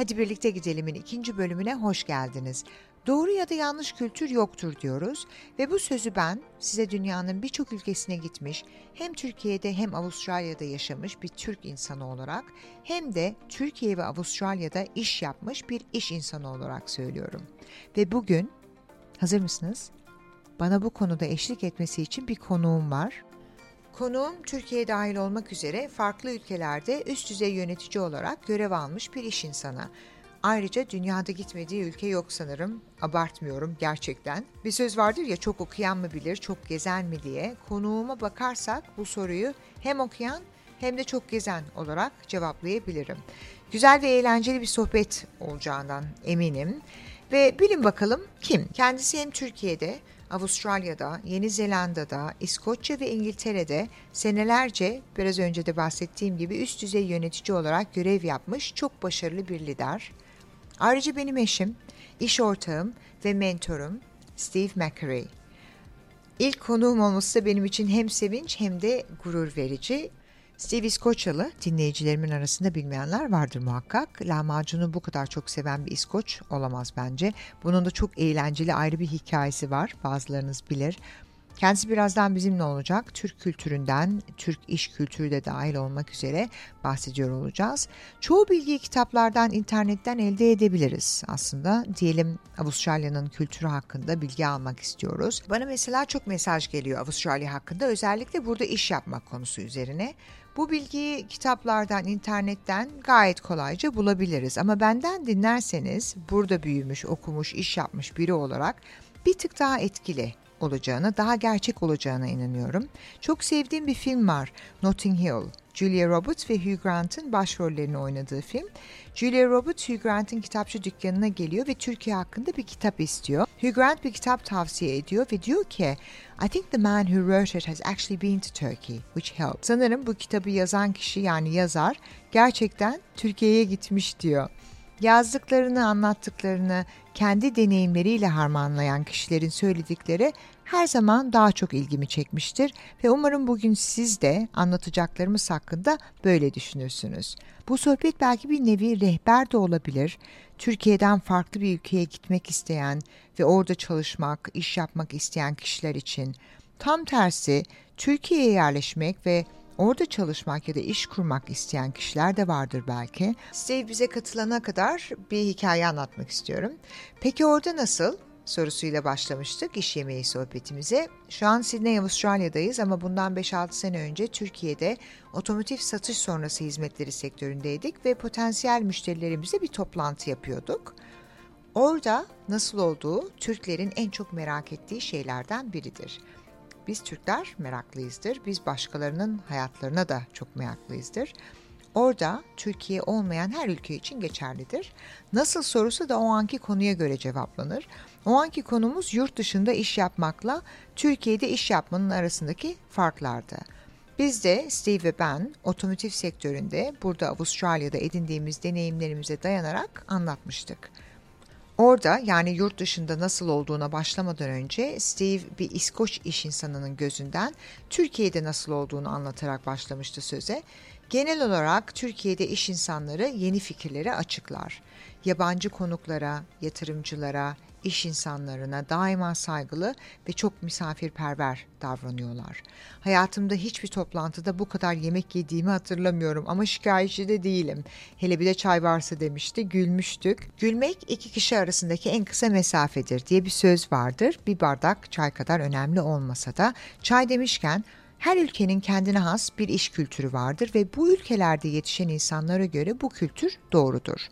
Hadi birlikte gidelim'in ikinci bölümüne hoş geldiniz. Doğru ya da yanlış kültür yoktur diyoruz ve bu sözü ben size dünyanın birçok ülkesine gitmiş, hem Türkiye'de hem Avustralya'da yaşamış bir Türk insanı olarak hem de Türkiye ve Avustralya'da iş yapmış bir iş insanı olarak söylüyorum. Ve bugün hazır mısınız? Bana bu konuda eşlik etmesi için bir konuğum var. Konuğum Türkiye dahil olmak üzere farklı ülkelerde üst düzey yönetici olarak görev almış bir iş insanı. Ayrıca dünyada gitmediği ülke yok sanırım. Abartmıyorum gerçekten. Bir söz vardır ya çok okuyan mı bilir, çok gezen mi diye. Konuğuma bakarsak bu soruyu hem okuyan hem de çok gezen olarak cevaplayabilirim. Güzel ve eğlenceli bir sohbet olacağından eminim. Ve bilin bakalım kim? Kendisi hem Türkiye'de Avustralya'da, Yeni Zelanda'da, İskoçya ve İngiltere'de senelerce biraz önce de bahsettiğim gibi üst düzey yönetici olarak görev yapmış çok başarılı bir lider. Ayrıca benim eşim, iş ortağım ve mentorum Steve McCurry. İlk konuğum olması da benim için hem sevinç hem de gurur verici. Steve İskoçyalı, dinleyicilerimin arasında bilmeyenler vardır muhakkak. Lahmacunu bu kadar çok seven bir İskoç olamaz bence. Bunun da çok eğlenceli ayrı bir hikayesi var, bazılarınız bilir. Kendisi birazdan bizimle olacak. Türk kültüründen, Türk iş kültürü de dahil olmak üzere bahsediyor olacağız. Çoğu bilgiyi kitaplardan, internetten elde edebiliriz aslında. Diyelim Avustralya'nın kültürü hakkında bilgi almak istiyoruz. Bana mesela çok mesaj geliyor Avustralya hakkında özellikle burada iş yapmak konusu üzerine. Bu bilgiyi kitaplardan, internetten gayet kolayca bulabiliriz. Ama benden dinlerseniz burada büyümüş, okumuş, iş yapmış biri olarak bir tık daha etkili olacağına, daha gerçek olacağına inanıyorum. Çok sevdiğim bir film var, Notting Hill. Julia Roberts ve Hugh Grant'ın başrollerini oynadığı film. Julia Roberts Hugh Grant'ın kitapçı dükkanına geliyor ve Türkiye hakkında bir kitap istiyor. Hugh Grant bir kitap tavsiye ediyor ve diyor ki I think the man who wrote it has actually been to Turkey, which helped. Sanırım bu kitabı yazan kişi yani yazar gerçekten Türkiye'ye gitmiş diyor. Yazdıklarını, anlattıklarını kendi deneyimleriyle harmanlayan kişilerin söyledikleri her zaman daha çok ilgimi çekmiştir ve umarım bugün siz de anlatacaklarımız hakkında böyle düşünürsünüz. Bu sohbet belki bir nevi rehber de olabilir. Türkiye'den farklı bir ülkeye gitmek isteyen ve orada çalışmak, iş yapmak isteyen kişiler için. Tam tersi Türkiye'ye yerleşmek ve orada çalışmak ya da iş kurmak isteyen kişiler de vardır belki. Steve bize katılana kadar bir hikaye anlatmak istiyorum. Peki orada nasıl? sorusuyla başlamıştık iş yemeği sohbetimize. Şu an Sydney, Avustralya'dayız ama bundan 5-6 sene önce Türkiye'de otomotiv satış sonrası hizmetleri sektöründeydik ve potansiyel müşterilerimizle bir toplantı yapıyorduk. Orada nasıl olduğu Türklerin en çok merak ettiği şeylerden biridir. Biz Türkler meraklıyızdır. Biz başkalarının hayatlarına da çok meraklıyızdır. Orada Türkiye olmayan her ülke için geçerlidir. Nasıl sorusu da o anki konuya göre cevaplanır. O anki konumuz yurt dışında iş yapmakla Türkiye'de iş yapmanın arasındaki farklardı. Biz de Steve ve ben otomotiv sektöründe burada Avustralya'da edindiğimiz deneyimlerimize dayanarak anlatmıştık. Orada yani yurt dışında nasıl olduğuna başlamadan önce Steve bir İskoç iş insanının gözünden Türkiye'de nasıl olduğunu anlatarak başlamıştı söze. Genel olarak Türkiye'de iş insanları yeni fikirleri açıklar. Yabancı konuklara, yatırımcılara, iş insanlarına daima saygılı ve çok misafirperver davranıyorlar. Hayatımda hiçbir toplantıda bu kadar yemek yediğimi hatırlamıyorum ama şikayetçi de değilim. Hele bir de çay varsa demişti, gülmüştük. Gülmek iki kişi arasındaki en kısa mesafedir diye bir söz vardır. Bir bardak çay kadar önemli olmasa da çay demişken her ülkenin kendine has bir iş kültürü vardır ve bu ülkelerde yetişen insanlara göre bu kültür doğrudur.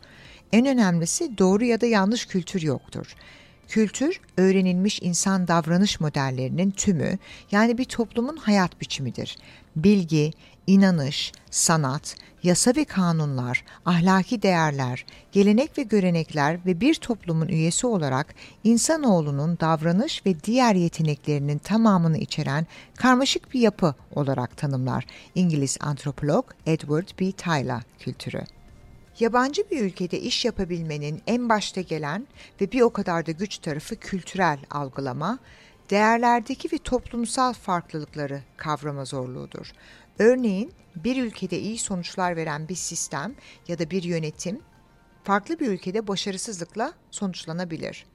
En önemlisi doğru ya da yanlış kültür yoktur. Kültür, öğrenilmiş insan davranış modellerinin tümü, yani bir toplumun hayat biçimidir. Bilgi, inanış, sanat, yasa ve kanunlar, ahlaki değerler, gelenek ve görenekler ve bir toplumun üyesi olarak insanoğlunun davranış ve diğer yeteneklerinin tamamını içeren karmaşık bir yapı olarak tanımlar İngiliz antropolog Edward B. Tyler kültürü. Yabancı bir ülkede iş yapabilmenin en başta gelen ve bir o kadar da güç tarafı kültürel algılama, değerlerdeki ve toplumsal farklılıkları kavrama zorluğudur. Örneğin bir ülkede iyi sonuçlar veren bir sistem ya da bir yönetim farklı bir ülkede başarısızlıkla sonuçlanabilir.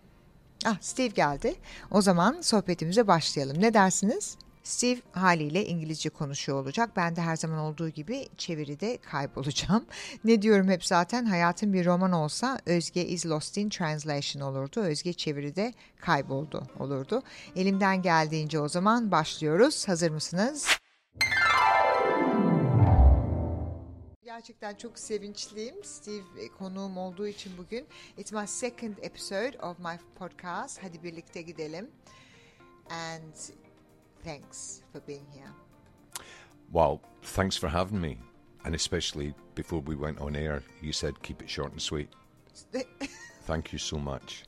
Ah Steve geldi. O zaman sohbetimize başlayalım. Ne dersiniz? Steve haliyle İngilizce konuşuyor olacak. Ben de her zaman olduğu gibi çeviride kaybolacağım. ne diyorum hep zaten hayatın bir roman olsa Özge is lost in translation olurdu. Özge çeviride kayboldu olurdu. Elimden geldiğince o zaman başlıyoruz. Hazır mısınız? Gerçekten çok sevinçliyim. Steve konuğum olduğu için bugün. It's my second episode of my podcast. Hadi birlikte gidelim. And thanks for being here. Well, thanks for having me. And especially before we went on air, you said keep it short and sweet. Thank you so much.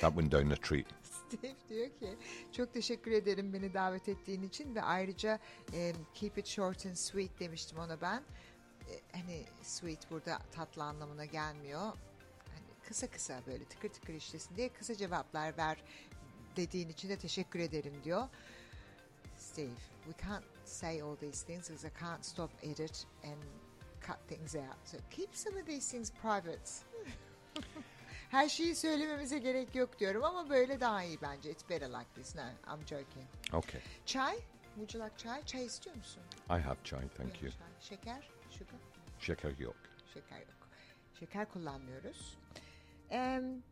That went down a treat. Steve diyor ki çok teşekkür ederim beni davet ettiğin için ve ayrıca e, keep it short and sweet demiştim ona ben. E, hani sweet burada tatlı anlamına gelmiyor. Hani kısa kısa böyle tıkır tıkır işlesin diye kısa cevaplar ver dediğin için de teşekkür ederim diyor. Steve, we can't say all these things because I can't stop edit and cut things out. So keep some of these things private. Her şeyi söylememize gerek yok diyorum ama böyle daha iyi bence. It's better like this. No, I'm joking. Okay. Çay? Would you like çay? Çay istiyor musun? I have chai, thank you. Çay. Şeker? Sugar? Şeker yok. Şeker yok. Şeker kullanmıyoruz. Um,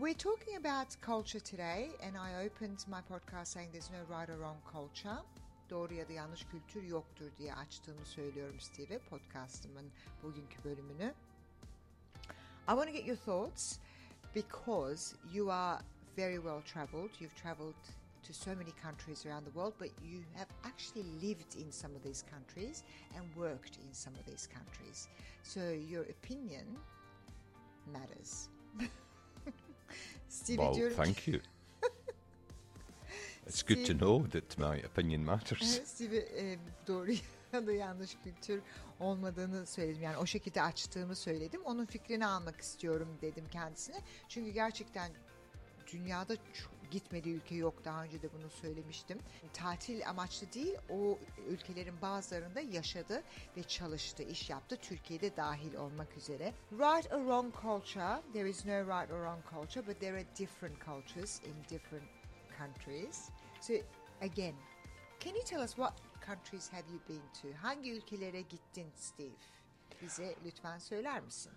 we're talking about culture today and I opened my podcast saying there's no right or wrong culture. Doğru ya da yanlış kültür yoktur diye açtığımı söylüyorum Steve podcastımın bugünkü bölümünü. I want to get your thoughts because you are very well traveled. You've traveled to so many countries around the world, but you have actually lived in some of these countries and worked in some of these countries. So your opinion matters. Stevie well, ki- thank you. it's good to know that my opinion matters. Steve e, doğru ya da yanlış kültür olmadığını söyledim. Yani o şekilde açtığımı söyledim. Onun fikrini almak istiyorum dedim kendisine. Çünkü gerçekten dünyada çok gitmediği ülke yok. Daha önce de bunu söylemiştim. Tatil amaçlı değil, o ülkelerin bazılarında yaşadı ve çalıştı, iş yaptı. Türkiye'de dahil olmak üzere. Right or wrong culture, there is no right or wrong culture, but there are different cultures in different countries. So again, can you tell us what countries have you been to? Hangi ülkelere gittin Steve? Bize lütfen söyler misin?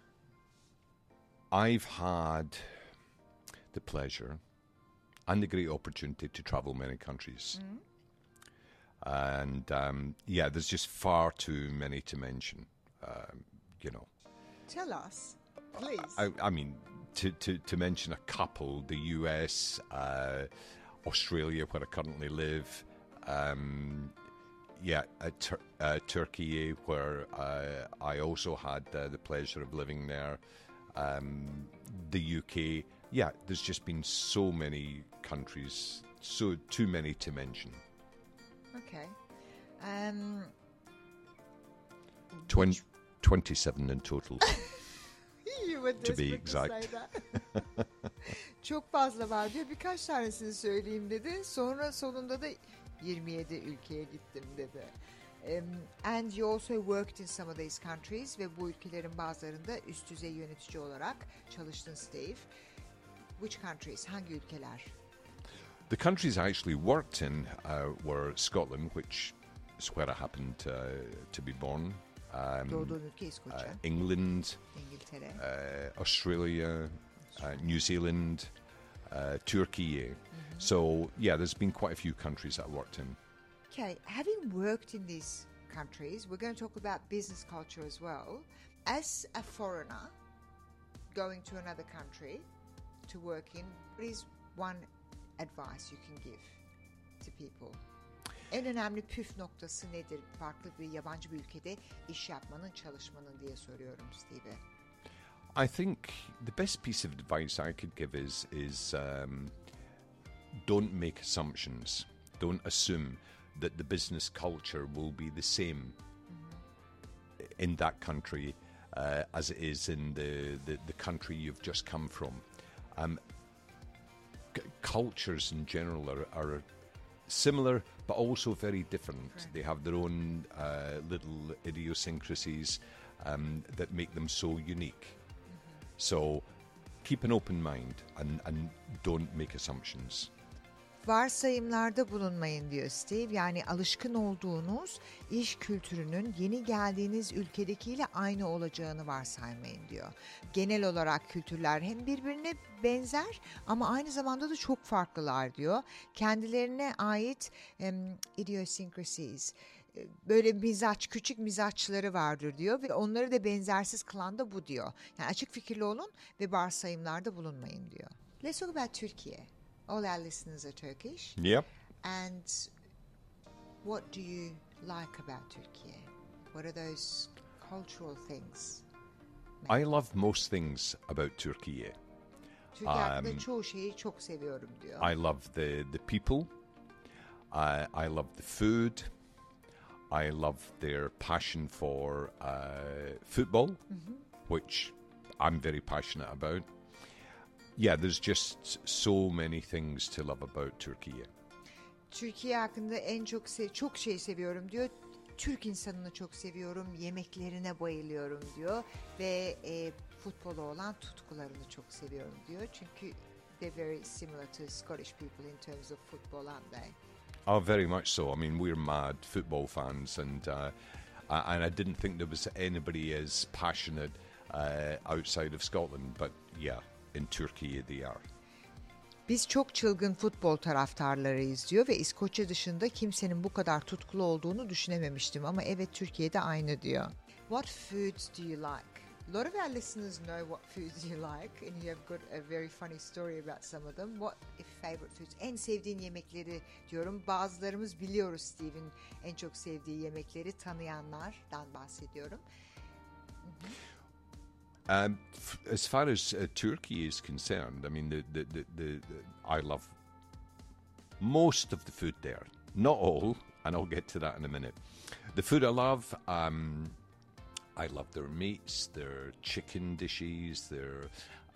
I've had the pleasure and the great opportunity to travel many countries. And um, yeah, there's just far too many to mention. Um, you know, Tell us, please. I, I mean, to, to, to mention a couple the US, uh, Australia, where I currently live, um, yeah, uh, Tur- uh, Turkey, where uh, I also had uh, the pleasure of living there, um, the UK. Yeah, there's just been so many countries, so too many to mention. okay. Um, Twen- 27 in total. you were To be to exact. Çok fazla var diyor. Birkaç tanesini söyleyeyim dedi. Sonra sonunda da 27 ülkeye gittim dedi. Um, and you also worked in some of these countries ve bu ülkelerin bazılarında üst düzey yönetici olarak çalıştın Steve. Which countries? Hangi ülkeler? The countries I actually worked in uh, were Scotland, which is where I happened uh, to be born, um, uh, England, uh, Australia, uh, New Zealand, uh, Turkey. So, yeah, there's been quite a few countries that I worked in. Okay, having worked in these countries, we're going to talk about business culture as well. As a foreigner going to another country to work in, what is one advice you can give to people? En önemli püf noktası nedir? Farklı bir yabancı bir ülkede iş yapmanın, çalışmanın diye soruyorum Steve'e. I think the best piece of advice I could give is is um, don't make assumptions. Don't assume that the business culture will be the same in that country uh, as it is in the, the, the country you've just come from. Um, c- cultures in general are, are similar but also very different. Correct. They have their own uh, little idiosyncrasies um, that make them so unique. So keep an open mind and, and don't make assumptions. Varsayımlarda bulunmayın diyor Steve. Yani alışkın olduğunuz iş kültürünün yeni geldiğiniz ülkedekiyle aynı olacağını varsaymayın diyor. Genel olarak kültürler hem birbirine benzer ama aynı zamanda da çok farklılar diyor. Kendilerine ait um, idiosyncrasies e, böyle mizaç, küçük mizaçları vardır diyor ve onları da benzersiz kılan da bu diyor. Yani açık fikirli olun ve varsayımlarda bulunmayın diyor. Let's talk about Türkiye. All our listeners are Turkish. Yep. And what do you like about Turkey? What are those cultural things? I love most things about Turkey. Hakkında Um, çoğu şeyi çok seviyorum diyor. I love the, the people. I, I love the food. I love their passion for uh, football, which I'm very passionate about. Yeah, there's just so many things to love about Turkey. Türkiye hakkında en çok se- çok şey seviyorum diyor. Türk insanını çok seviyorum, yemeklerine bayılıyorum diyor ve e, futbola olan tutkularını çok seviyorum diyor. Çünkü they're very similar to Scottish people in terms of football, aren't they? Oh, very much so. I mean, we're mad football fans, and uh, I- and I didn't think there was anybody as passionate uh, outside of Scotland, but yeah, in Turkey they are. Biz çok çılgın futbol taraftarlarıyız diyor ve İskoçya dışında kimsenin bu kadar tutkulu olduğunu düşünememiştim ama evet Türkiye'de aynı diyor. What foods do you like? A lot of our listeners know what foods you like and you have got a very funny story about some of them. What favorite foods? En sevdiğin yemekleri diyorum. Bazılarımız biliyoruz Steve'in en çok sevdiği yemekleri tanıyanlardan bahsediyorum. Um, f- as far as uh, Turkey is concerned, I mean, the, the, the, the, I love most of the food there. Not all, and I'll get to that in a minute. The food I love, um, I love their meats, their chicken dishes, their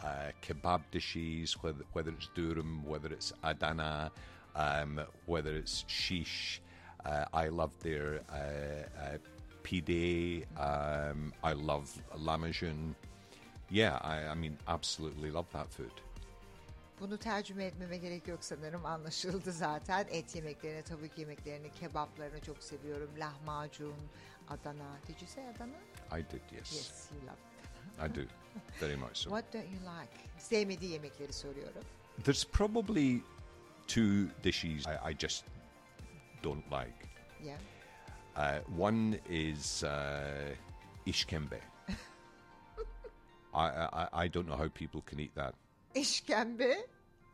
uh, kebab dishes, whether, whether it's durum, whether it's adana, um, whether it's shish. Uh, I love their uh, uh, pide. Um, I love lahmacun. Yeah, I, I mean, absolutely love that food. Bunu tercüme etmeme gerek yok sanırım anlaşıldı zaten. Et yemeklerini, tavuk yemeklerini, kebaplarını çok seviyorum. Lahmacun, Adana. Did you say Adana? I did, yes. Yes, you love. I do. Very much so. What don't you like? Sevmediği yemekleri soruyorum. There's probably two dishes I, I just don't like. Yeah. Uh, one is uh, ishkembe. I, I I don't know how people can eat that. İşkembe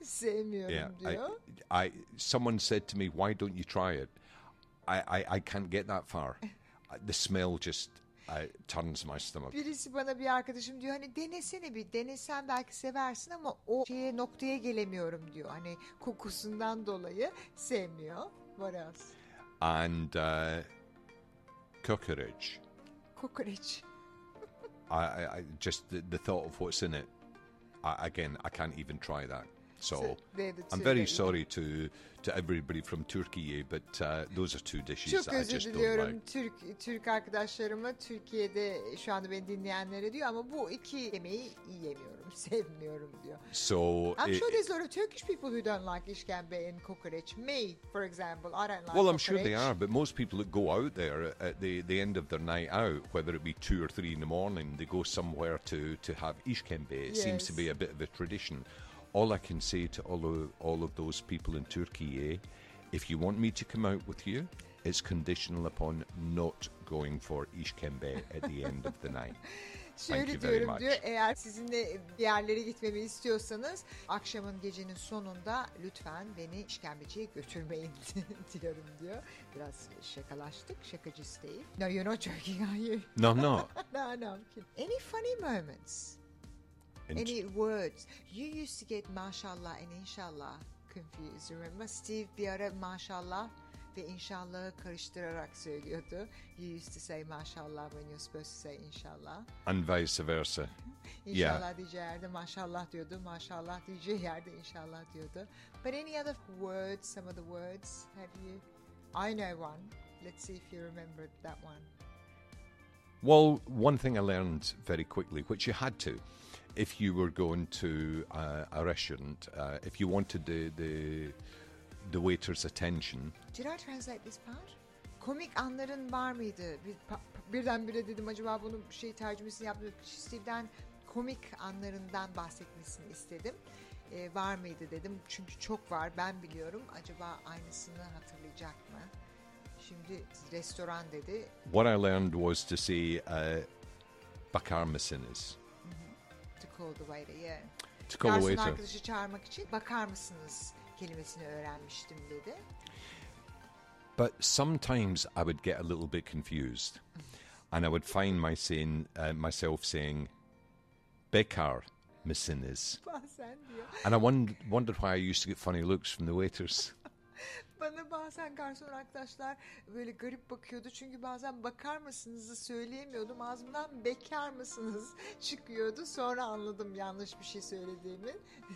sevmiyorum Yeah, I, diyor. I someone said to me, "Why don't you try it?" I I, I can't get that far. The smell just uh, turns my stomach. Birisi bana bir arkadaşım diyor hani denesene bir denesen belki seversin ama o şeye noktaya gelemiyorum diyor. Hani kokusundan dolayı sevmiyor. Else? And uh, cockroach. Kokoreç. I, I, just the, the thought of what's in it. I, again, I can't even try that. So, So I'm very sorry to to everybody from Turkey, but uh, those are two dishes Çok that I just don't like. Türk Türk arkadaşlarıma Türkiye'de şu anda beni dinleyenlere diyor ama bu iki yemeği yiyemiyorum, sevmiyorum diyor. So, I'm it- sure there's a lot of Turkish people who don't like işkembe and kokoreç. Me, for example, I don't like well, I'm sure they are, but most people that go out there at the the end of their night out, whether it be two or three in the morning, they go somewhere to to have ishkembe. It seems to be a bit of a tradition. All I can say to all of all of those people in Turkey, eh, if you want me to come out with you, it's conditional upon not going for ishkembe at the end of the night. Şöyle diyorum diyor eğer sizinle bir yerlere gitmemi istiyorsanız akşamın gecenin sonunda lütfen beni işkembeciye götürmeyin diyorum diyor. Biraz şakalaştık şakacı Steve. No you're not joking are you? No, no no kidding. Any funny moments? In Any words? You used to get maşallah and inshallah confused remember? Steve bir ara maşallah ve inşallahı karıştırarak söylüyordu. You used to say maşallah when you're supposed to say inşallah. and vice versa. İnşallah diyeceği yerde maşallah diyordu. Maşallah diyeceği yerde inşallah diyordu. But any other words, some of the words, have you? I know one. Let's see if you remember that one. Well, one thing I learned very quickly, which you had to, if you were going to uh, a restaurant, uh, if you wanted the, the the waiter's attention, Did I translate this part? Komik anların var mıydı? Bir, birdenbire dedim acaba bunu şey tercümesini yaptım. Steve'den komik anlarından bahsetmesini istedim. Ee, var mıydı dedim. Çünkü çok var ben biliyorum. Acaba aynısını hatırlayacak mı? Şimdi restoran dedi. what I learned was to say uh, bakar mısınız? To call the waiter, yeah. To call Garson waiter. arkadaşı çağırmak için bakar mısınız kelimesini öğrenmiştim dedi. But sometimes I would get a little bit confused, and I would find my saying, uh, myself saying, "Bekar mısınız?" And I wondered, wondered why I used to get funny looks from the waiters. Bana bazen garson arkadaşlar böyle garip bakıyordu. Çünkü bazen bakar mısınızı söyleyemiyordum. Ağzımdan bekar mısınız çıkıyordu. Sonra anladım yanlış bir şey söylediğimi.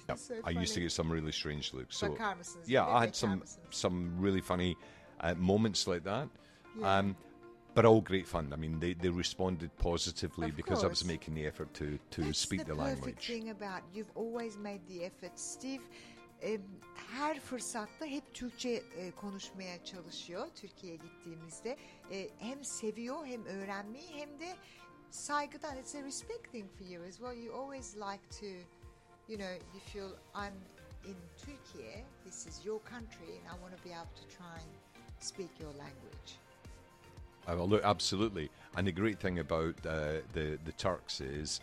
Yep, So I used to get some really strange looks. So Bakar mısınız? yeah, I had some mısınız? some really funny uh, moments like that. Yeah. Um, but all great fun. I mean, they, they responded positively Of because I was course. making the effort to, to That's speak the the, perfect language. thing about you've always made the effort. Steve e, her fırsatta hep Türkçe e, konuşmaya çalışıyor Türkiye'ye gittiğimizde. E, hem seviyor hem öğrenmeyi hem de saygıdan. It's a respect thing for you as well. You always like to, you know, you feel I'm in Turkey, this is your country and I want to be able to try and speak your language. Uh, well, look, absolutely. And the great thing about uh, the the Turks is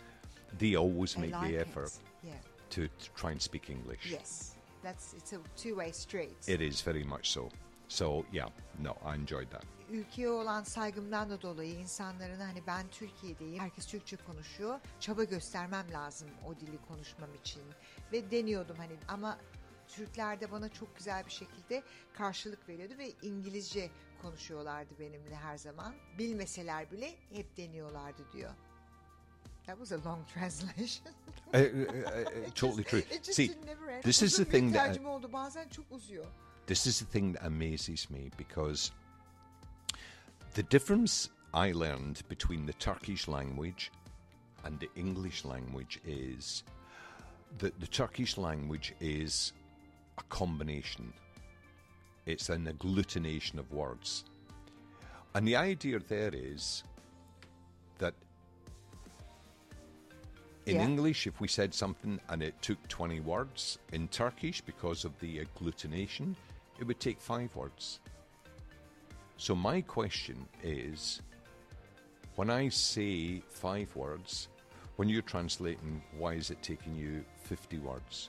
they always They make like the it. effort Yeah. to, to try and speak English. Yes. That's it's a two-way street. It is very much so. So yeah, no, I enjoyed that. ülkeye olan saygımdan da dolayı insanların hani ben Türkiye'deyim, herkes Türkçe konuşuyor, çaba göstermem lazım o dili konuşmam için ve deniyordum hani ama Türkler de bana çok güzel bir şekilde karşılık veriyordu ve İngilizce konuşuyorlardı benimle her zaman. Bilmeseler bile hep deniyorlardı diyor. That was a long translation. Uh, uh, uh, uh, totally true. It just See, didn't never end. this is the thing that oldu. Bazen çok uzuyor. this is the thing that amazes me because the difference I learned between the Turkish language and the English language is that the Turkish language is a combination. It's an agglutination of words. And the idea there is in Yeah. English, if we said something and it took 20 words, in Turkish, because of the agglutination, it would take five words. So, my question is when I say five words, when you're translating, why is it taking you 50 words?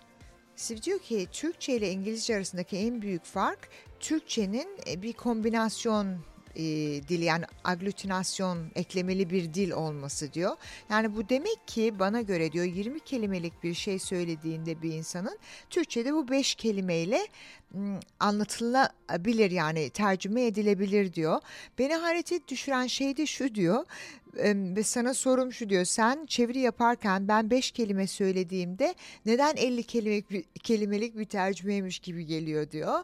Steve diyor ki Türkçe ile İngilizce arasındaki en büyük fark Türkçenin bir kombinasyon e, dili yani aglutinasyon eklemeli bir dil olması diyor. Yani bu demek ki bana göre diyor 20 kelimelik bir şey söylediğinde bir insanın Türkçe'de bu 5 kelimeyle anlatılabilir yani tercüme edilebilir diyor. Beni hayrete düşüren şey de şu diyor ve sana sorum şu diyor sen çeviri yaparken ben 5 kelime söylediğimde neden 50 kelimelik bir, kelimelik bir tercümeymiş gibi geliyor diyor.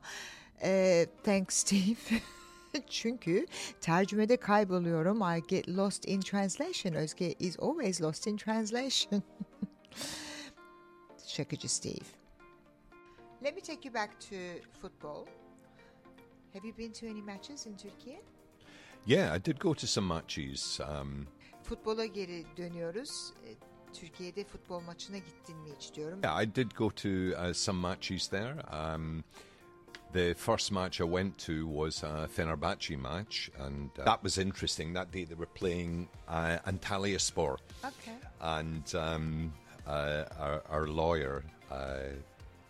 Ee, thanks Steve. Çünkü tercümede kayboluyorum. I get lost in translation. Özge is always lost in translation. Şakacı Steve. Let me take you back to football. Have you been to any matches in Turkey? Yeah, I did go to some matches. Um, Futbola geri dönüyoruz. Türkiye'de futbol maçına gittin mi hiç diyorum. Yeah, I did go to uh, some matches there. Um, the first match I went to was a Fenerbahce match, and uh, that was interesting. That day they were playing uh, Antalya Sport, Okay. and um, uh, our, our lawyer uh,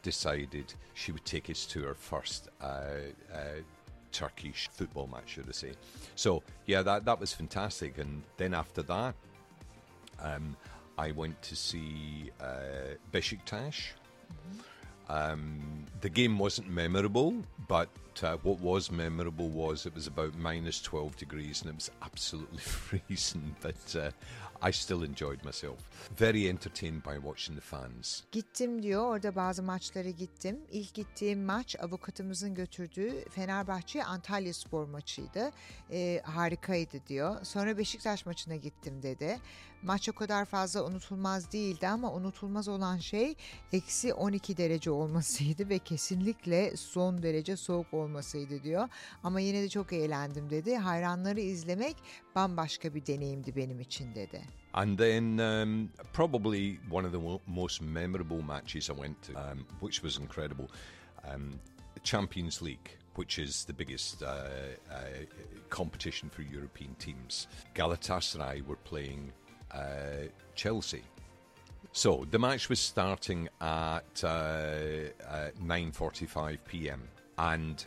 decided she would take us to her first uh, uh, Turkish football match, should I say. So, yeah, that, that was fantastic. And then after that, um, I went to see uh, Besiktas. Um, the game wasn't memorable, but uh, what was memorable was it was about minus 12 degrees and it was absolutely freezing. But uh, I still enjoyed myself. Very entertained by watching the fans. Gittim diyor orada bazı maçlara gittim. İlk gittiğim maç avukatımızın götürdüğü Fenerbahçe Antalya Spor maçıydı. Ee, harikaydı diyor. Sonra Beşiktaş maçına gittim dedi. Maç o kadar fazla unutulmaz değildi ama unutulmaz olan şey eksi 12 derece olmasıydı ve kesinlikle son derece soğuk olmasıydı diyor. Ama yine de çok eğlendim dedi. Hayranları izlemek bambaşka bir deneyimdi benim için dedi. And then, um, probably one of the mo- most memorable matches I went to, um, which was incredible, um, Champions League, which is the biggest uh, uh, competition for European teams. Galatasaray were playing uh, Chelsea. So the match was starting at uh, uh, 9:45 p.m. and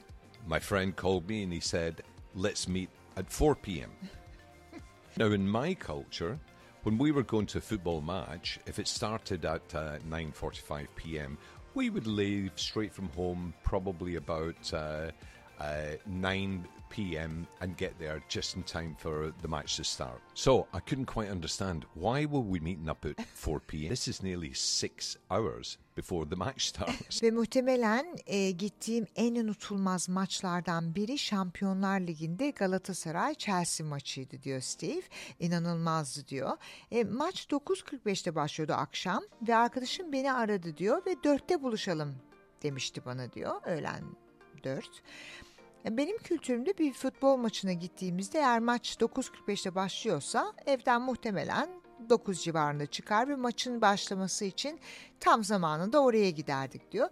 my friend called me and he said, "Let's meet at 4 p.m." Now, in my culture, when we were going to a football match, if it started at uh, 9:45 p.m., we would leave straight from home probably about uh, uh, 9 p.m. and get there just in time for the match to start. So I couldn't quite understand why were we meeting up at 4 p.m. This is nearly six hours before the match starts. Ve muhtemelen e, gittiğim en unutulmaz maçlardan biri Şampiyonlar Ligi'nde Galatasaray Chelsea maçıydı diyor Steve. İnanılmazdı diyor. E, maç 9.45'te başlıyordu akşam ve arkadaşım beni aradı diyor ve 4'te buluşalım demişti bana diyor. Öğlen 4. Benim kültürümde bir futbol maçına gittiğimizde eğer maç 9.45'te başlıyorsa evden muhtemelen 9 civarında çıkar ve maçın başlaması için tam zamanında oraya giderdik diyor.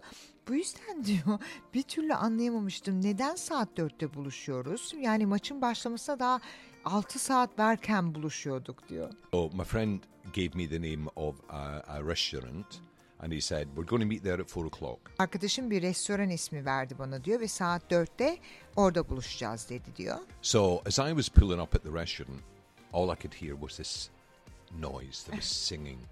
Bu yüzden diyor bir türlü anlayamamıştım neden saat 4'te buluşuyoruz? Yani maçın başlamasına daha 6 saat varken buluşuyorduk diyor. So my friend gave me the name of a, a restaurant, and he said we're going to meet there at four o'clock. Arkadaşım bir restoran ismi verdi bana diyor ve saat 4'te orada buluşacağız dedi diyor. So as I was pulling up at the restaurant, all I could hear was this noise. There was singing.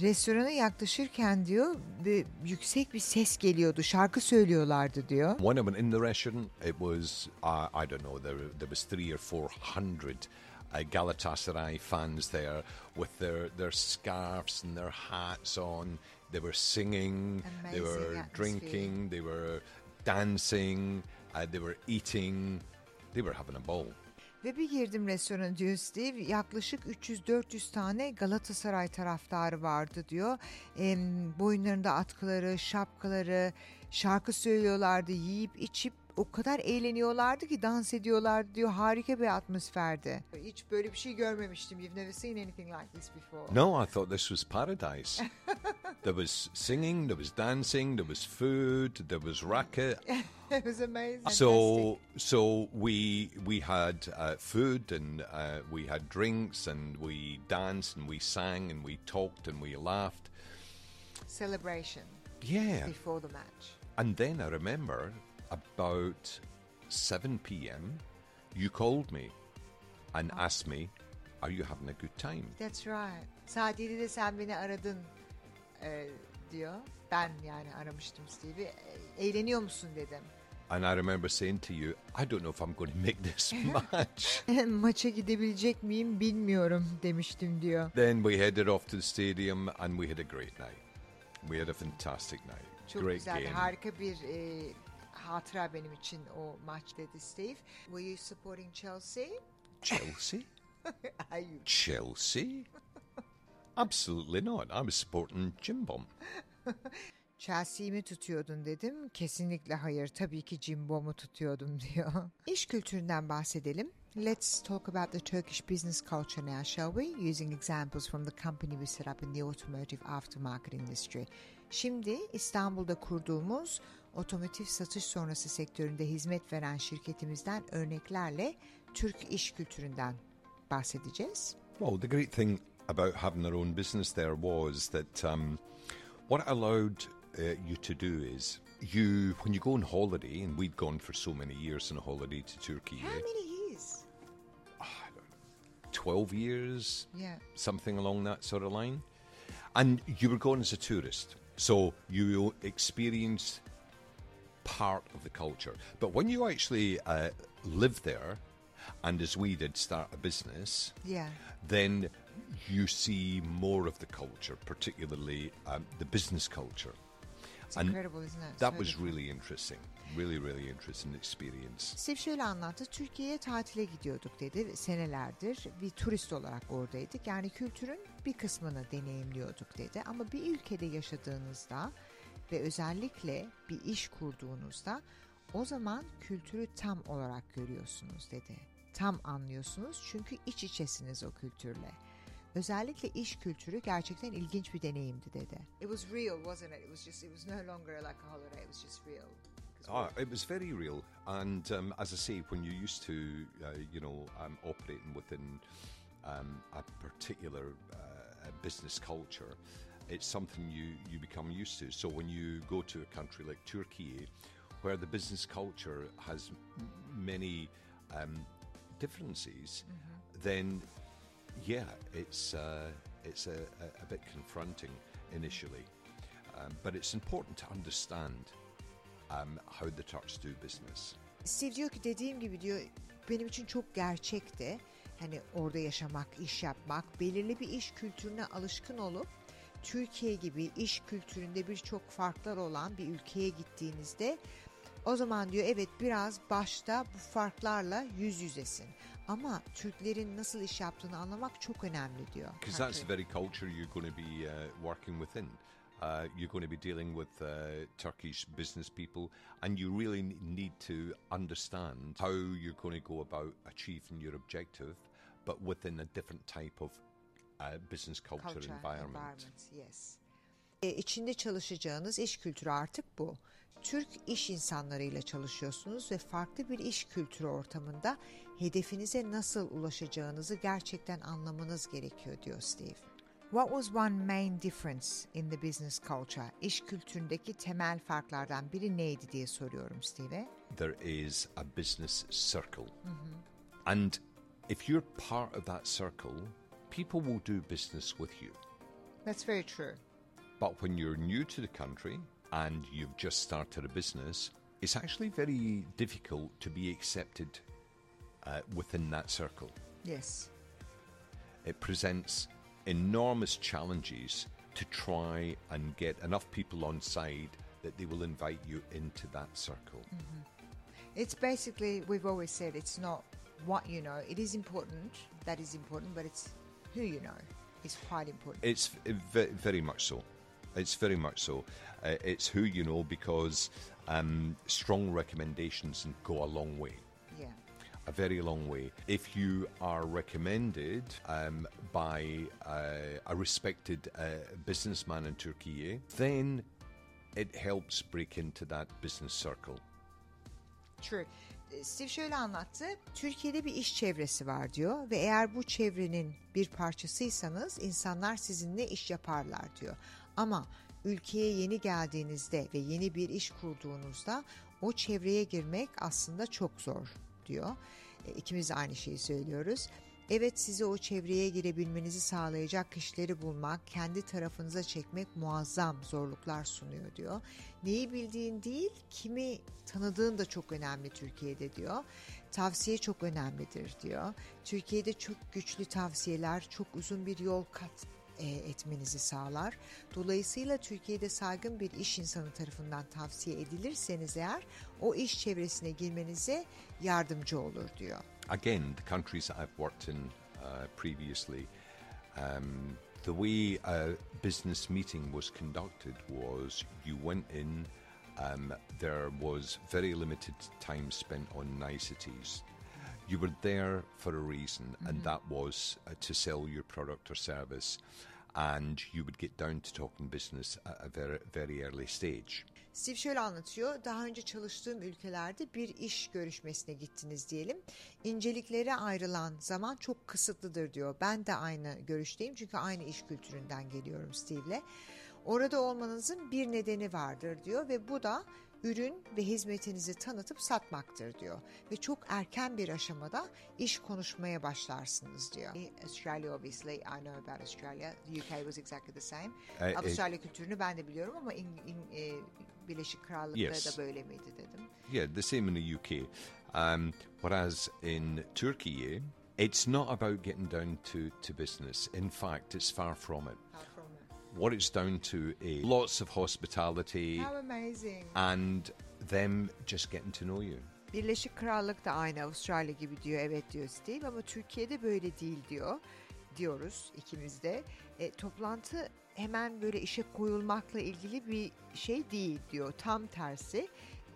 Restorana yaklaşırken diyor bir yüksek bir ses geliyordu. Şarkı söylüyorlardı diyor. When I went in the restaurant, it was uh, I don't know there there was three or four hundred uh, Galatasaray fans there with their their scarves and their hats on. They were singing, they Amazing were atmosphere. drinking, they were dancing, uh, they were eating. They were having a ball. Ve bir girdim restorana diyor Steve. Yaklaşık 300-400 tane Galatasaray taraftarı vardı diyor. Em, boyunlarında atkıları, şapkaları, şarkı söylüyorlardı, yiyip içip o kadar eğleniyorlardı ki dans ediyorlardı diyor. Harika bir atmosferdi. Hiç böyle bir şey görmemiştim. You've never seen anything like this before. No, I thought this was paradise. there was singing, there was dancing, there was food, there was racket. It was amazing. So, so we we had uh, food and uh, we had drinks and we danced and we sang and we talked and we laughed. Celebration Yeah, before the match. and then I remember about seven p.m. You called me and asked me, "Are you having a good time?" That's right. Saat 7'de sen beni aradın e, diyor. Ben yani aramıştım Steve'i. E, Eğleniyor musun dedim. And I remember saying to you, "I don't know if I'm going to make this match." Maça gidebilecek miyim bilmiyorum demiştim diyor. Then we headed off to the stadium and we had a great night. We had a fantastic night. Çok great güzeldi. game. Harika bir e, hatıra benim için o maç dedi Steve. Were you supporting Chelsea? Chelsea? Are you? Chelsea? Absolutely not. I was supporting Jim Bomb. Chelsea'yi mi tutuyordun dedim. Kesinlikle hayır. Tabii ki Cimbom'u tutuyordum diyor. İş kültüründen bahsedelim. Let's talk about the Turkish business culture now, shall we? Using examples from the company we set up in the automotive aftermarket industry. Şimdi İstanbul'da kurduğumuz otomotiv satış sonrası sektöründe hizmet veren şirketimizden örneklerle Türk iş kültüründen bahsedeceğiz. Well, the great thing about having our own business there was that um, what it allowed uh, you to do is you, when you go on holiday, and we'd gone for so many years on a holiday to Turkey, How eh, many years? 12 years, Yeah. something along that sort of line. And you were going as a tourist. So you experienced part of the culture. But when you actually uh, live there, and as we did, start a business, Yeah. then you see more of the culture, particularly um, the business culture. It's And incredible, isn't it? That So was different. really interesting. Really, really interesting experience. Steve şöyle anlattı. Türkiye'ye tatile gidiyorduk dedi. Senelerdir bir turist olarak oradaydık. Yani kültürün bir kısmını deneyimliyorduk dedi. Ama bir ülkede yaşadığınızda ve özellikle bir iş kurduğunuzda o zaman kültürü tam olarak görüyorsunuz dedi. Tam anlıyorsunuz çünkü iç içesiniz o kültürle. Özellikle iş kültürü gerçekten ilginç bir deneyimdi dedi. It was real, wasn't it? It was just it was no longer like a holiday. It was just real. Ah, it was very real, and um, as I say, when you're used to, uh, you know, um, operating within um, a particular uh, business culture, it's something you you become used to. So when you go to a country like Turkey, where the business culture has many um, differences, then yeah, it's uh, it's a, a, a bit confronting initially, um, but it's important to understand um, how the Turks do business. Steve diyor ki dediğim gibi diyor benim için çok gerçekti. Hani orada yaşamak, iş yapmak, belirli bir iş kültürüne alışkın olup Türkiye gibi iş kültüründe birçok farklar olan bir ülkeye gittiğinizde o zaman diyor evet biraz başta bu farklarla yüz yüzesin. Ama Türklerin nasıl iş yaptığını anlamak çok önemli diyor. Because that's the very culture you're going to be uh, working within. Uh, you're going to be dealing with uh, Turkish business people, and you really ne- need to understand how you're going to go about achieving your objective, but within a different type of uh, business culture, Culture, environment. yes. E, içinde çalışacağınız iş kültürü artık bu. Türk iş insanlarıyla çalışıyorsunuz ve farklı bir iş kültürü ortamında hedefinize nasıl ulaşacağınızı gerçekten anlamanız gerekiyor diyor Steve. What was one main difference in the business culture? İş kültüründeki temel farklardan biri neydi diye soruyorum Steve'e. There is a business circle, and if you're part of that circle, people will do business with you. That's very true. But when you're new to the country and you've just started a business, it's actually very difficult to be accepted uh, within that circle. Yes. It presents enormous challenges to try and get enough people on side that they will invite you into that circle. It's basically, we've always said it's not what you know. It is important, that is important, but it's who you know. is quite important. It's very much so. It's very much so. Uh, it's who you know because um, strong recommendations go a long way. yeah. a very long way. If you are recommended um, by uh, a respected uh, businessman in Turkey, then it helps break into that business circle. True. E, Steve şöyle anlattı. Türkiye'de bir iş çevresi var diyor ve eğer bu çevrenin bir parçasıysanız insanlar sizinle iş yaparlar diyor. Ama ülkeye yeni geldiğinizde ve yeni bir iş kurduğunuzda o çevreye girmek aslında çok zor diyor. E, İkimiz de aynı şeyi söylüyoruz. Evet sizi o çevreye girebilmenizi sağlayacak kişileri bulmak, kendi tarafınıza çekmek muazzam zorluklar sunuyor diyor. Neyi bildiğin değil, kimi tanıdığın da çok önemli Türkiye'de diyor. Tavsiye çok önemlidir diyor. Türkiye'de çok güçlü tavsiyeler, çok uzun bir yol kat e, etmenizi sağlar. Dolayısıyla Türkiye'de saygın bir iş insanı tarafından tavsiye edilirseniz eğer o iş çevresine girmenize yardımcı olur diyor. Again, the countries that I've worked in uh, previously, um, the way a business meeting was conducted was you went in, um, there was very limited time spent on niceties. You were there for a reason, and that was uh, to sell your product or service, and you would get down to talking business at a very, very early stage. Steve şöyle anlatıyor. Daha önce çalıştığım ülkelerde bir iş görüşmesine gittiniz diyelim. İnceliklere ayrılan zaman çok kısıtlıdır diyor. Ben de aynı görüşteyim çünkü aynı iş kültüründen geliyorum Steve'le. Orada olmanızın bir nedeni vardır diyor ve bu da ürün ve hizmetinizi tanıtıp satmaktır diyor. Ve çok erken bir aşamada iş konuşmaya başlarsınız diyor. Australia obviously, I know about Australia. The UK was exactly the same. E, e- Avustralya kültürünü ben de biliyorum ama İng- İng- e, Birleşik Krallık'ta Yes. da böyle miydi dedim. Yeah, the same in the UK. Um, whereas in Turkey, it's not about getting down to, to business. In fact, it's far from it. What it's down to is lots of hospitality How amazing. and them just getting to know you. Birleşik Krallık da aynı Avustralya gibi diyor evet diyor Steve ama Türkiye'de böyle değil diyor diyoruz ikimiz de. E, toplantı hemen böyle işe koyulmakla ilgili bir şey değil diyor tam tersi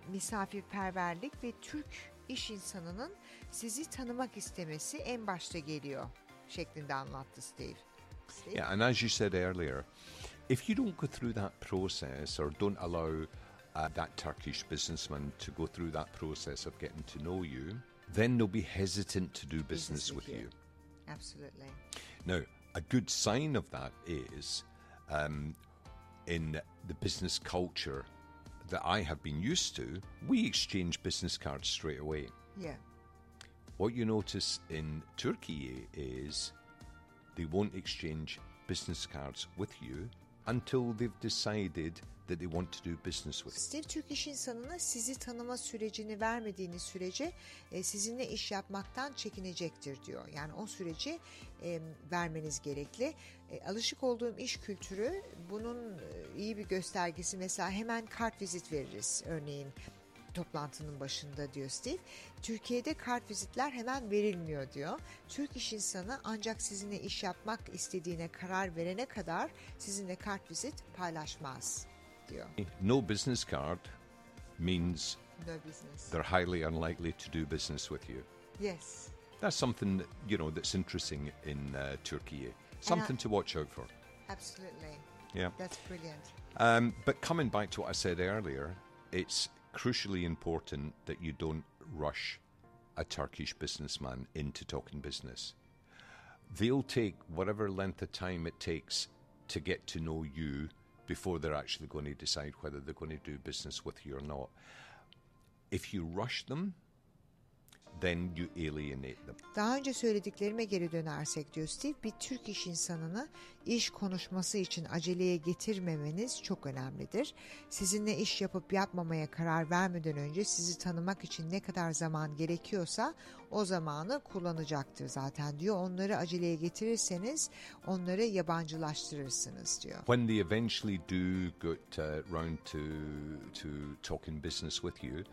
misafirperverlik ve Türk iş insanının sizi tanımak istemesi en başta geliyor şeklinde anlattı Steve. Steve? Yeah, and as you said earlier, if you don't go through that process or don't allow uh, that Turkish businessman to go through that process of getting to know you, then they'll be hesitant to do business, with you. Absolutely. Now, a good sign of that is um, in the business culture that I have been used to, we exchange business cards straight away. Yeah. What you notice in Turkey is they won't exchange business cards with you until they've decided that they want to do business with. Steve Türk iş insanına sizi tanıma sürecini vermediğiniz sürece e, sizinle iş yapmaktan çekinecektir diyor. Yani o süreci e, vermeniz gerekli. E, alışık olduğum iş kültürü bunun e, iyi bir göstergesi. Mesela hemen kart vizit veririz örneğin toplantının başında diyor Steve. Türkiye'de kart vizitler hemen verilmiyor diyor. Türk iş insanı ancak sizinle iş yapmak istediğine karar verene kadar sizinle kart vizit paylaşmaz diyor. No business card means No business. they're highly unlikely to do business with you. Yes. That's something that, you know that's interesting in uh, Turkey. Something to watch out for. Absolutely. Yeah. That's brilliant. Um, but coming back to what I said earlier, it's crucially important that you don't rush a Turkish businessman into talking business. They'll take whatever length of time it takes to get to know you before they're actually going to decide whether they're going to do business with you or not. If you rush them, then you alienate them. Daha önce söylediklerime geri dönersek diyor Steve, bir Türk iş insanını iş konuşması için aceleye getirmemeniz çok önemlidir. Sizinle iş yapıp yapmamaya karar vermeden önce sizi tanımak için ne kadar zaman gerekiyorsa o zamanı kullanacaktır zaten diyor. Onları aceleye getirirseniz onları yabancılaştırırsınız diyor. when they eventually do get uh, round to to talking business with you,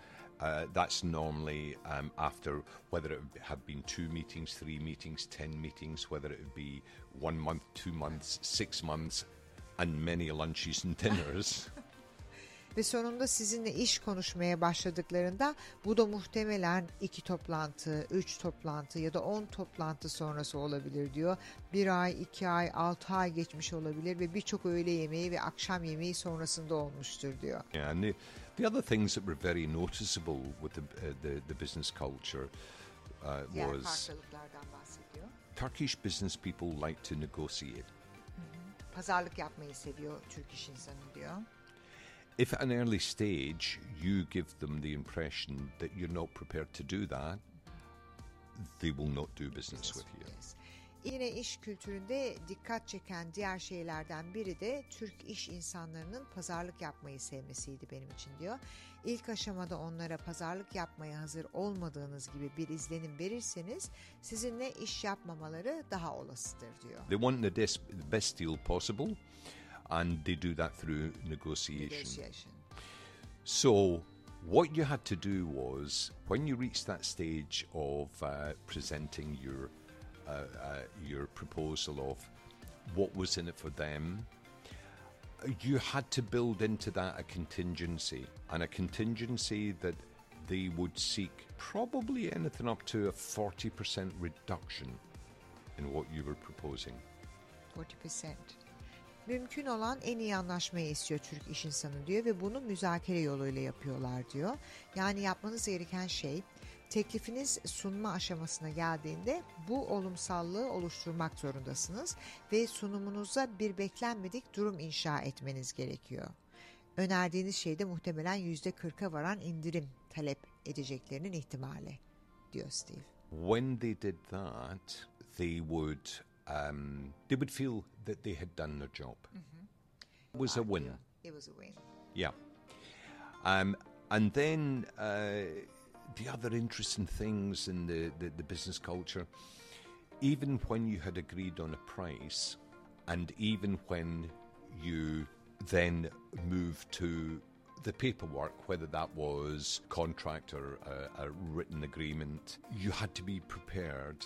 uh, that's normally um, after whether it have been two meetings, three meetings, ten meetings, whether it be one month, two months, six months, and many lunches and dinners. Ve sonunda sizinle iş konuşmaya başladıklarında bu da muhtemelen iki toplantı, üç toplantı ya da on toplantı sonrası olabilir diyor. Bir ay, iki ay, altı ay geçmiş olabilir ve birçok öğle yemeği ve akşam yemeği sonrasında olmuştur diyor. and the, the other things that were very noticeable with the uh, the, the business culture uh, was. Turkish business people like to negotiate. Pazarlık yapmayı seviyor Türk iş insanı diyor. if at an early stage you give them the impression that you're not prepared to do that, they will not do business with you. Yes. Yine iş kültüründe dikkat çeken diğer şeylerden biri de Türk iş insanlarının pazarlık yapmayı sevmesiydi benim için diyor. İlk aşamada onlara pazarlık yapmaya hazır olmadığınız gibi bir izlenim verirseniz sizinle iş yapmamaları daha olasıdır diyor. They want the, best deal possible, and they do that through negotiation. Negotiation. So, what you had to do was when you reached that stage of uh, presenting your uh, uh, your proposal of what was in it for them, you had to build into that a contingency, and a contingency that they would seek probably anything up to a forty percent reduction in what you were proposing. 40%. Mümkün olan en iyi anlaşmayı istiyor Türk iş insanı diyor ve bunu müzakere yoluyla yapıyorlar diyor. Yani yapmanız gereken şey teklifiniz sunma aşamasına geldiğinde bu olumsallığı oluşturmak zorundasınız ve sunumunuza bir beklenmedik durum inşa etmeniz gerekiyor. Önerdiğiniz şeyde muhtemelen yüzde kırka varan indirim talep edeceklerinin ihtimali diyor Steve. When they did that, they would um, they would feel that they had done their job. It was a win. It was a win. Yeah. Um, and then uh, the other interesting things in the, the, the business culture, even when you had agreed on a price, and even when you then moved to the paperwork, whether that was contract or a, a written agreement, you had to be prepared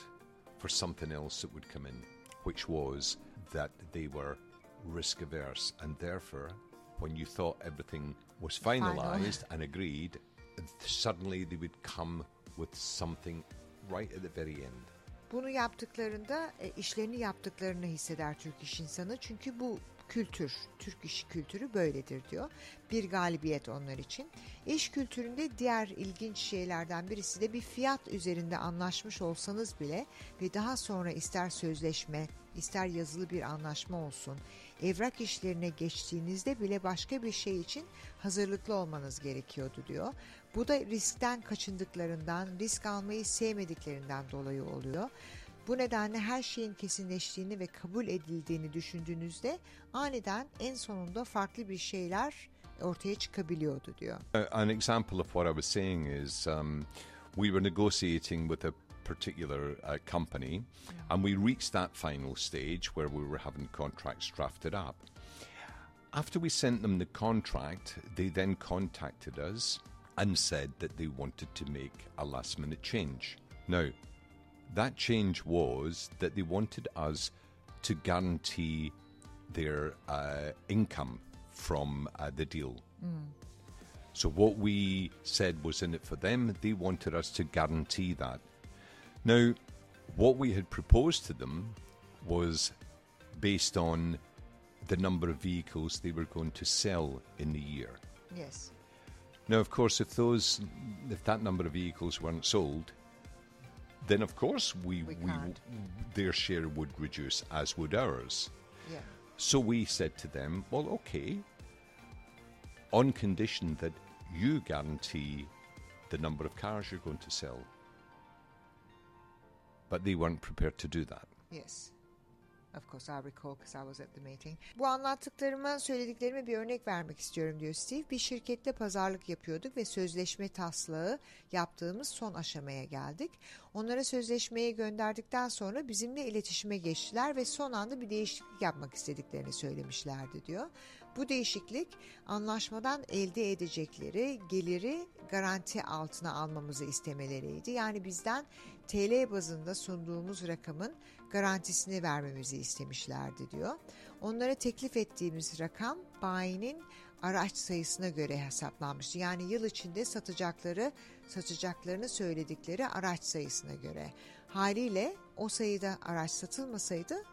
for something else that would come in, which was that they were risk averse, and therefore, when you thought everything was finalised and agreed, suddenly they would come with something right at the very end. Bunu yaptıklarında e, işlerini yaptıklarını hisseder Türk iş insanı. Çünkü bu kültür, Türk iş kültürü böyledir diyor. Bir galibiyet onlar için. İş kültüründe diğer ilginç şeylerden birisi de bir fiyat üzerinde anlaşmış olsanız bile ve daha sonra ister sözleşme, ister yazılı bir anlaşma olsun, evrak işlerine geçtiğinizde bile başka bir şey için hazırlıklı olmanız gerekiyordu diyor. Bu da riskten kaçındıklarından, risk almayı sevmediklerinden dolayı oluyor. Bu nedenle her şeyin kesinleştiğini ve kabul edildiğini düşündüğünüzde aniden en sonunda farklı bir şeyler ortaya çıkabiliyordu diyor. An example of what I was saying is um, we were negotiating with a particular uh, company, and we reached that final stage where we were having contracts drafted up. After we sent them the contract, they then contacted us and said that they wanted to make a last minute change. Now, that change was that they wanted us to guarantee their uh, income from uh, the deal. So what we said was in it for them. They wanted us to guarantee that. Now, what we had proposed to them was based on the number of vehicles they were going to sell in the year. Yes. Now, of course, if those, if that number of vehicles weren't sold, then of course we, We we their share would reduce, as would ours. Yeah. So we said to them, well, okay, on condition that you guarantee the number of cars you're going to sell. But they weren't prepared to do that. Yes. Of course I recall because I was at the meeting. Bu anlattıklarıma, söylediklerime bir örnek vermek istiyorum diyor Steve. Bir şirkette pazarlık yapıyorduk ve sözleşme taslağı yaptığımız son aşamaya geldik. Onlara sözleşmeyi gönderdikten sonra bizimle iletişime geçtiler ve son anda bir değişiklik yapmak istediklerini söylemişlerdi diyor. Bu değişiklik anlaşmadan elde edecekleri geliri garanti altına almamızı istemeleriydi. Yani bizden TL bazında sunduğumuz rakamın garantisini vermemizi istemişlerdi diyor. Onlara teklif ettiğimiz rakam bayinin araç sayısına göre hesaplanmıştı. Yani yıl içinde satacakları, satacaklarını söyledikleri araç sayısına göre. Haliyle o sayıda araç satılmasaydı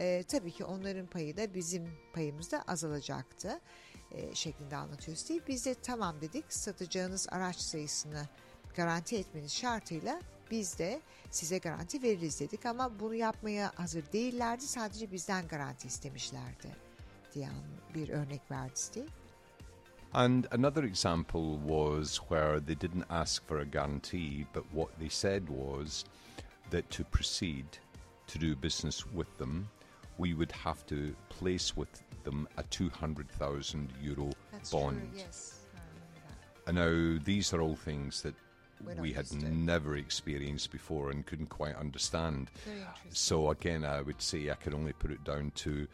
e, tabii ki onların payı da bizim payımız da azalacaktı e, şeklinde anlatıyor Steve. Biz de tamam dedik satacağınız araç sayısını garanti etmeniz şartıyla biz de size garanti veririz dedik ama bunu yapmaya hazır değillerdi sadece bizden garanti istemişlerdi diyen bir örnek verdi Steve. And another example was where they didn't ask for a guarantee, but what they said was that to proceed to do business with them, we would have to place with them a 200,000 euro bond. yes. I remember that. And now these are all things that not we had used never experienced before and couldn't quite understand. So again, I would say I can only put it down to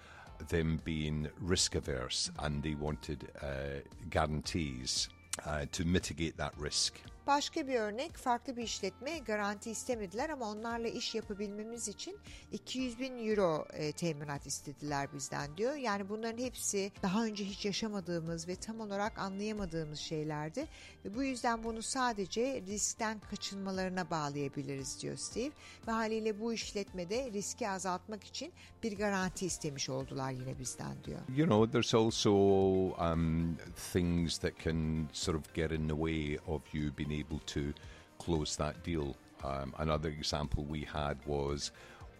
them being risk averse and they wanted uh, guarantees uh, to mitigate that risk. Başka bir örnek farklı bir işletme garanti istemediler ama onlarla iş yapabilmemiz için 200 bin euro e, teminat istediler bizden diyor. Yani bunların hepsi daha önce hiç yaşamadığımız ve tam olarak anlayamadığımız şeylerdi. Ve bu yüzden bunu sadece riskten kaçınmalarına bağlayabiliriz diyor Steve. Ve haliyle bu işletmede riski azaltmak için bir garanti istemiş oldular yine bizden diyor. You know, there's also um, things that can sort of get in the way of you being able to close that deal. Um, another example we had was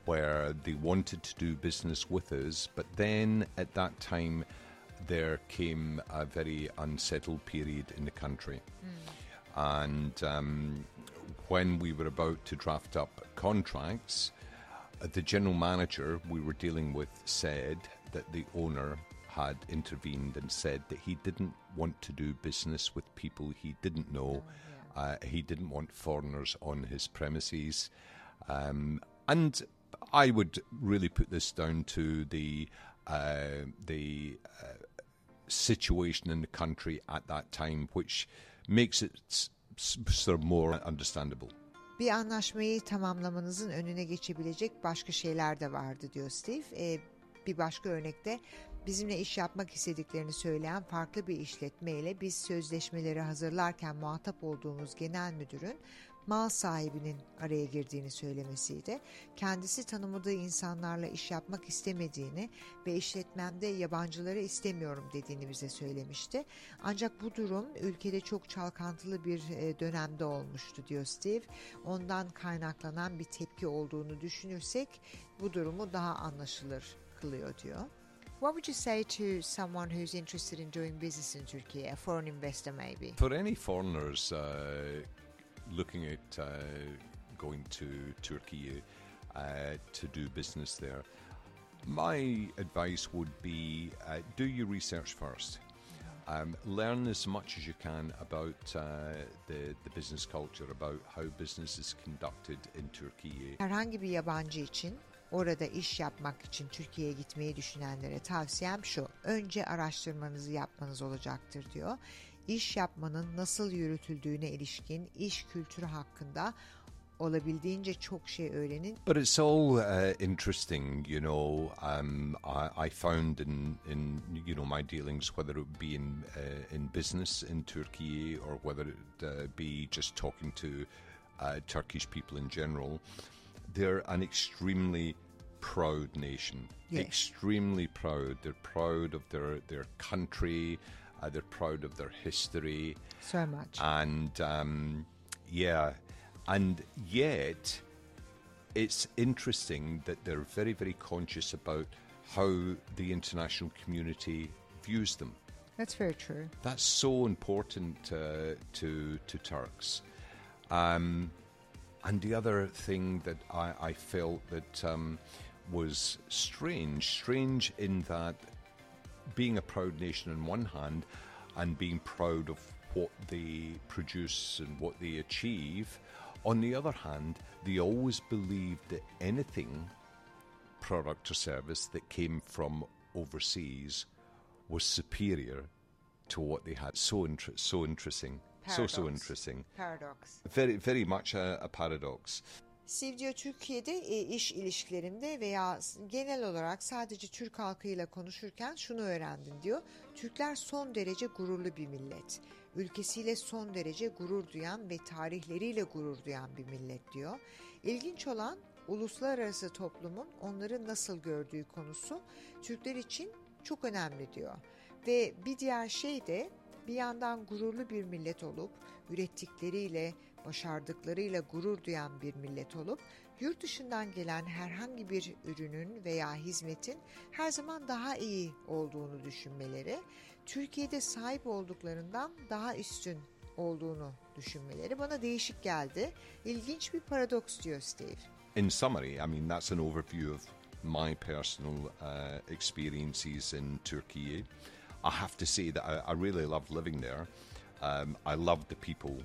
where they wanted to do business with us, but then at that time there came a very unsettled period in the country. And um, when we were about to draft up contracts, the general manager we were dealing with said that the owner had intervened and said that he didn't want to do business with people he didn't know. Uh, he didn't want foreigners on his premises. Um, and I would really put this down to the uh, the uh, situation in the country at that time, which makes it sort of more understandable. Bir anlaşmayı tamamlamanızın önüne geçebilecek başka şeyler de vardı diyor Steve. Ee, bir başka örnekte bizimle iş yapmak istediklerini söyleyen farklı bir işletmeyle biz sözleşmeleri hazırlarken muhatap olduğumuz genel müdürün mal sahibinin araya girdiğini söylemesiydi. Kendisi tanımadığı insanlarla iş yapmak istemediğini ve işletmemde yabancıları istemiyorum dediğini bize söylemişti. Ancak bu durum ülkede çok çalkantılı bir e, dönemde olmuştu diyor Steve. Ondan kaynaklanan bir tepki olduğunu düşünürsek bu durumu daha anlaşılır kılıyor diyor. What would you say to someone who's interested in doing business in Turkey, a foreign investor maybe? For any foreigners uh, looking at uh, going to Turkey uh, to do business there, my advice would be uh, do your research first. Um, learn as much as you can about uh, the, the business culture, about how business is conducted in Turkey. Herhangi bir yabancı için orada iş yapmak için Türkiye'ye gitmeyi düşünenlere tavsiyem şu. Önce araştırmanızı yapmanız olacaktır diyor. İş yapmanın nasıl yürütüldüğüne ilişkin iş kültürü hakkında olabildiğince çok şey öğrenin. But it's all uh, interesting, you know. Um, I, I found in, in you know my dealings, whether it be in uh, in business in Turkey or whether it uh, be just talking to uh, Turkish people in general, they're an extremely proud nation. Extremely proud. They're proud of their their country. Uh, they're proud of their history So much. and um, yeah, and yet it's interesting that they're very, very conscious about how the international community views them. That's very true. That's so important uh, to to Turks. Um, and the other thing that I, I felt that um, was strange, strange in that being a proud nation on one hand and being proud of what they produce and what they achieve, on the other hand, they always believed that anything product or service that came from overseas was superior to what they had. So inter- so interesting. So so interesting. Paradox. Very very much a, a paradox. Diyor Türkiye'de e, iş ilişkilerimde veya genel olarak sadece Türk halkıyla konuşurken şunu öğrendim diyor. Türkler son derece gururlu bir millet. Ülkesiyle son derece gurur duyan ve tarihleriyle gurur duyan bir millet diyor. İlginç olan uluslararası toplumun onları nasıl gördüğü konusu Türkler için çok önemli diyor. Ve bir diğer şey de bir yandan gururlu bir millet olup ürettikleriyle, başardıklarıyla gurur duyan bir millet olup yurt dışından gelen herhangi bir ürünün veya hizmetin her zaman daha iyi olduğunu düşünmeleri, Türkiye'de sahip olduklarından daha üstün olduğunu düşünmeleri bana değişik geldi. İlginç bir paradoks diyor Steve. in summary, I mean, that's an overview of my personal uh, experiences in Turkey. I have to say that I, I really loved living there. Um, I loved the people.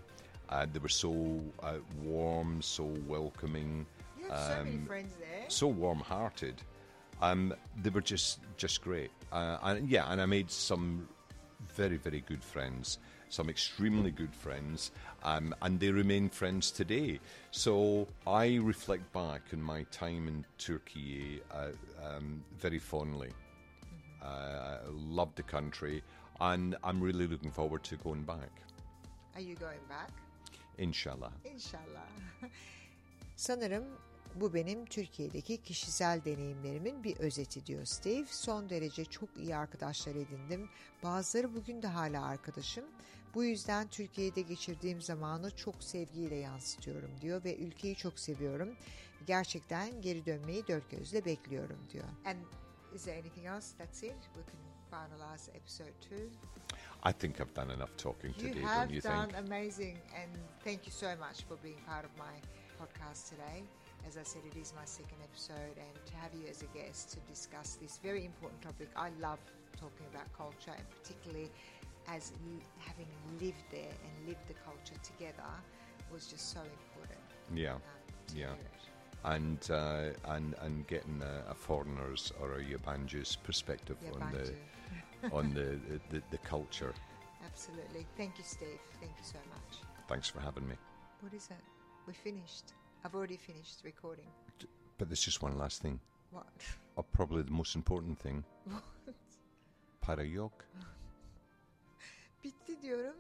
Uh, they were so uh, warm, so welcoming, You have so many Um, friends there. so warm-hearted. Um, they were just just great. Uh, and yeah, and I made some very very good friends, some extremely good friends, um, and they remain friends today. So I reflect back on my time in Turkey uh, um, very fondly. Uh, I love the country, and I'm really looking forward to going back. Are you going back? Inshallah. İnşallah. Sanırım bu benim Türkiye'deki kişisel deneyimlerimin bir özeti diyor Steve. Son derece çok iyi arkadaşlar edindim. Bazıları bugün de hala arkadaşım. Bu yüzden Türkiye'de geçirdiğim zamanı çok sevgiyle yansıtıyorum diyor ve ülkeyi çok seviyorum. Gerçekten geri dönmeyi dört gözle bekliyorum diyor. And is there anything else? That's it? We can finalize episode two. I think I've done enough talking You today, have you done think? amazing, and thank you so much for being part of my podcast today. As I said, it is my second episode, and to have you as a guest to discuss this very important topic. I love talking about culture, and particularly as having lived there and lived the culture together was just so important. Yeah, um, to yeah. And uh, and and getting a, a foreigner's or a Yabanju's perspective Yeah, on the on the, the the culture. Absolutely. Thank you, Steve. Thank you so much. Thanks for having me. What is it? We're finished. I've already finished recording. But there's just one last thing, What? or probably the most important thing. Parayok. Bitti diyorum.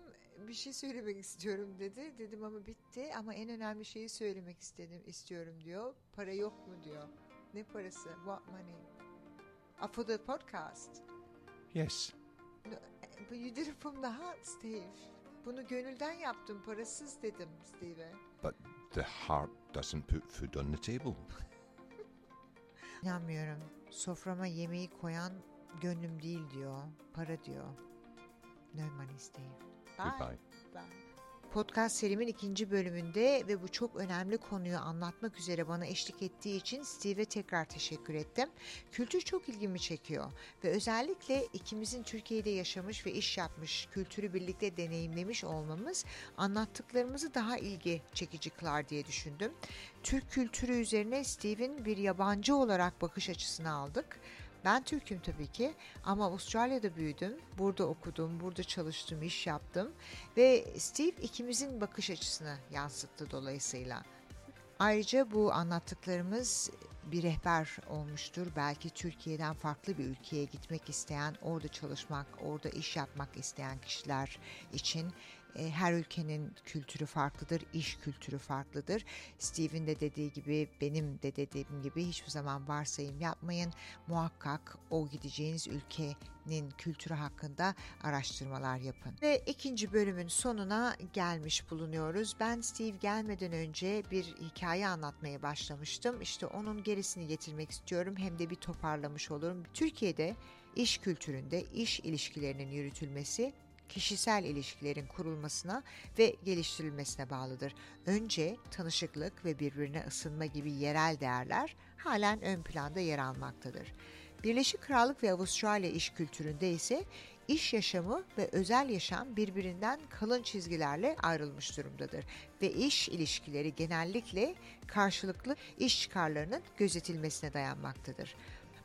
Bir şey söylemek istiyorum dedi. Dedim ama bitti ama en önemli şeyi söylemek istedim istiyorum diyor. Para yok mu diyor. Ne parası? What money? Ah, for the podcast. Yes. No, but you did it from the heart Steve. Bunu gönülden yaptım. Parasız dedim Steve'e. But the heart doesn't put food on the table. İnanmıyorum. Soframa yemeği koyan gönlüm değil diyor. Para diyor. No money Steve. Bye. Podcast serimin ikinci bölümünde ve bu çok önemli konuyu anlatmak üzere bana eşlik ettiği için Steve'e tekrar teşekkür ettim. Kültür çok ilgimi çekiyor ve özellikle ikimizin Türkiye'de yaşamış ve iş yapmış, kültürü birlikte deneyimlemiş olmamız anlattıklarımızı daha ilgi çekici kılar diye düşündüm. Türk kültürü üzerine Steve'in bir yabancı olarak bakış açısını aldık. Ben Türk'üm tabii ki ama Avustralya'da büyüdüm. Burada okudum, burada çalıştım, iş yaptım ve Steve ikimizin bakış açısını yansıttı dolayısıyla. Ayrıca bu anlattıklarımız bir rehber olmuştur. Belki Türkiye'den farklı bir ülkeye gitmek isteyen, orada çalışmak, orada iş yapmak isteyen kişiler için her ülkenin kültürü farklıdır, iş kültürü farklıdır. Steve'in de dediği gibi, benim de dediğim gibi hiçbir zaman varsayım yapmayın. Muhakkak o gideceğiniz ülkenin kültürü hakkında araştırmalar yapın. Ve ikinci bölümün sonuna gelmiş bulunuyoruz. Ben Steve gelmeden önce bir hikaye anlatmaya başlamıştım. İşte onun gerisini getirmek istiyorum. Hem de bir toparlamış olurum. Türkiye'de iş kültüründe iş ilişkilerinin yürütülmesi kişisel ilişkilerin kurulmasına ve geliştirilmesine bağlıdır. Önce tanışıklık ve birbirine ısınma gibi yerel değerler halen ön planda yer almaktadır. Birleşik Krallık ve Avustralya iş kültüründe ise iş yaşamı ve özel yaşam birbirinden kalın çizgilerle ayrılmış durumdadır ve iş ilişkileri genellikle karşılıklı iş çıkarlarının gözetilmesine dayanmaktadır.